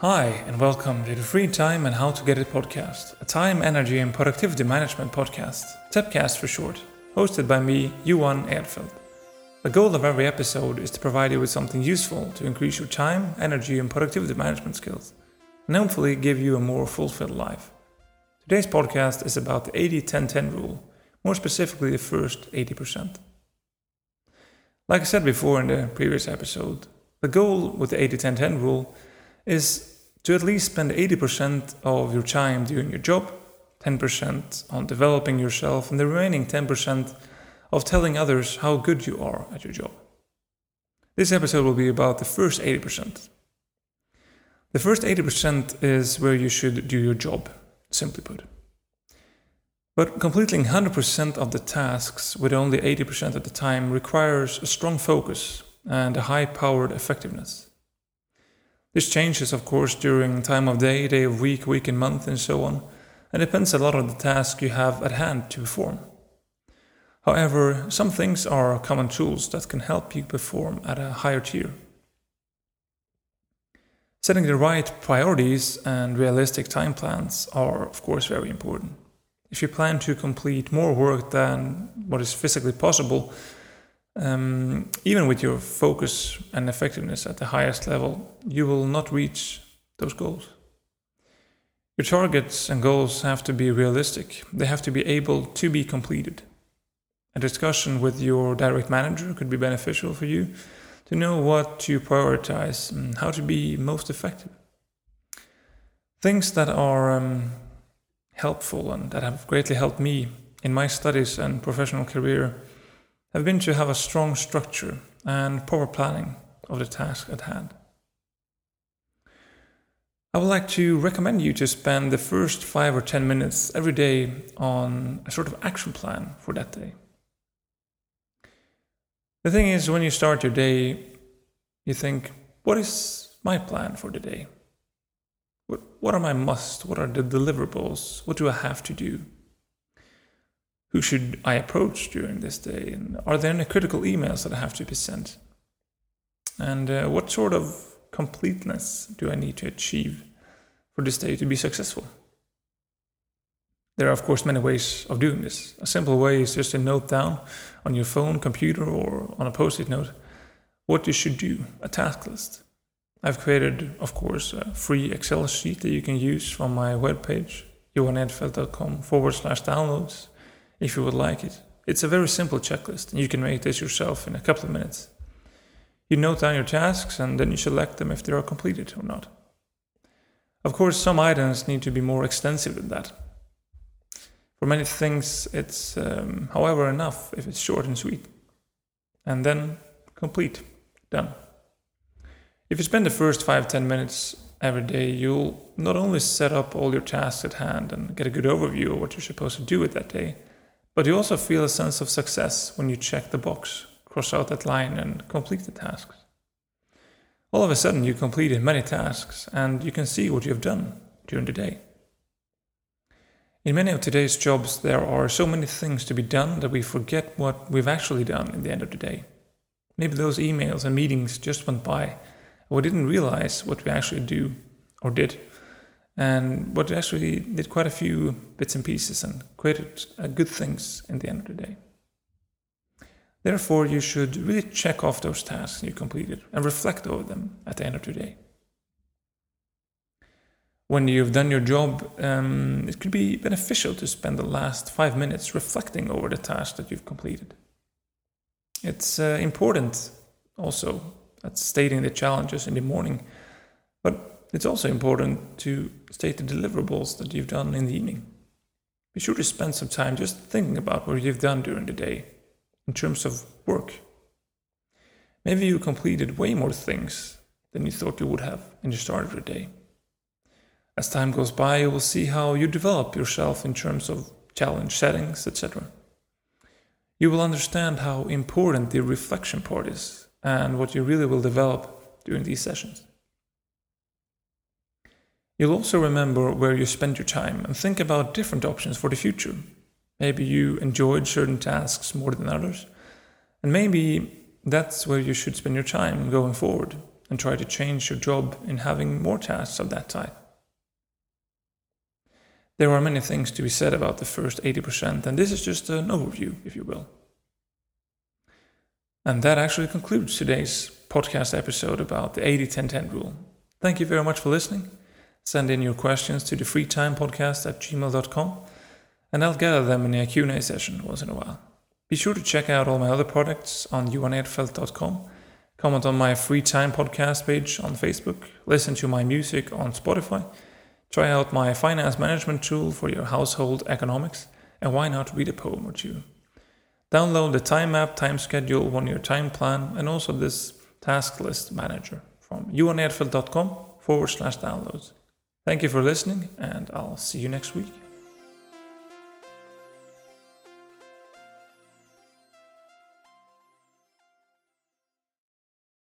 Hi, and welcome to the Free Time and How to Get It podcast, a time, energy, and productivity management podcast, TEPcast for short, hosted by me, Johan Edfeldt. The goal of every episode is to provide you with something useful to increase your time, energy, and productivity management skills, and hopefully give you a more fulfilled life. Today's podcast is about the 80 10 10 rule, more specifically, the first 80%. Like I said before in the previous episode, the goal with the 80 10 10 rule is to at least spend 80% of your time doing your job, 10% on developing yourself, and the remaining 10% of telling others how good you are at your job. This episode will be about the first 80%. The first 80% is where you should do your job, simply put. But completing 100% of the tasks with only 80% of the time requires a strong focus and a high powered effectiveness. This changes, of course, during time of day, day of week, week and month, and so on, and depends a lot on the task you have at hand to perform. However, some things are common tools that can help you perform at a higher tier. Setting the right priorities and realistic time plans are, of course, very important. If you plan to complete more work than what is physically possible, um, even with your focus and effectiveness at the highest level, you will not reach those goals. Your targets and goals have to be realistic, they have to be able to be completed. A discussion with your direct manager could be beneficial for you to know what to prioritize and how to be most effective. Things that are um, helpful and that have greatly helped me in my studies and professional career have been to have a strong structure and proper planning of the task at hand. I would like to recommend you to spend the first five or ten minutes every day on a sort of action plan for that day. The thing is, when you start your day, you think, what is my plan for the day? What, what are my musts? What are the deliverables? What do I have to do? Who should I approach during this day? And are there any critical emails that I have to be sent? And uh, what sort of completeness do I need to achieve for this day to be successful? There are, of course, many ways of doing this. A simple way is just to note down on your phone, computer, or on a post it note what you should do, a task list. I've created, of course, a free Excel sheet that you can use from my webpage, johanedfeldt.com forward slash downloads if you would like it. It's a very simple checklist, and you can make this yourself in a couple of minutes. You note down your tasks, and then you select them if they are completed or not. Of course, some items need to be more extensive than that. For many things, it's, um, however, enough if it's short and sweet. And then complete, done. If you spend the first 5 10 minutes every day, you'll not only set up all your tasks at hand and get a good overview of what you're supposed to do with that day, but you also feel a sense of success when you check the box, cross out that line, and complete the tasks. All of a sudden, you completed many tasks and you can see what you have done during the day. In many of today's jobs, there are so many things to be done that we forget what we've actually done at the end of the day. Maybe those emails and meetings just went by, and we didn't realize what we actually do or did and what actually did quite a few bits and pieces and created good things in the end of the day. Therefore, you should really check off those tasks you completed and reflect over them at the end of the day. When you've done your job, um, it could be beneficial to spend the last five minutes reflecting over the task that you've completed. It's uh, important also at stating the challenges in the morning, but it's also important to state the deliverables that you've done in the evening. Be sure to spend some time just thinking about what you've done during the day in terms of work. Maybe you completed way more things than you thought you would have in the start of the day. As time goes by, you will see how you develop yourself in terms of challenge settings, etc. You will understand how important the reflection part is and what you really will develop during these sessions. You'll also remember where you spend your time and think about different options for the future. Maybe you enjoyed certain tasks more than others, and maybe that's where you should spend your time going forward and try to change your job in having more tasks of that type. There are many things to be said about the first 80%, and this is just an overview, if you will. And that actually concludes today's podcast episode about the 80 10 10 rule. Thank you very much for listening. Send in your questions to the freetimepodcast at gmail.com and I'll gather them in a Q&A session once in a while. Be sure to check out all my other products on johanedfeldt.com, comment on my free time podcast page on Facebook, listen to my music on Spotify, try out my finance management tool for your household economics, and why not read a poem or two. Download the time map, time schedule, one year time plan, and also this task list manager from johanedfeldt.com forward slash downloads. Thank you for listening, and I'll see you next week.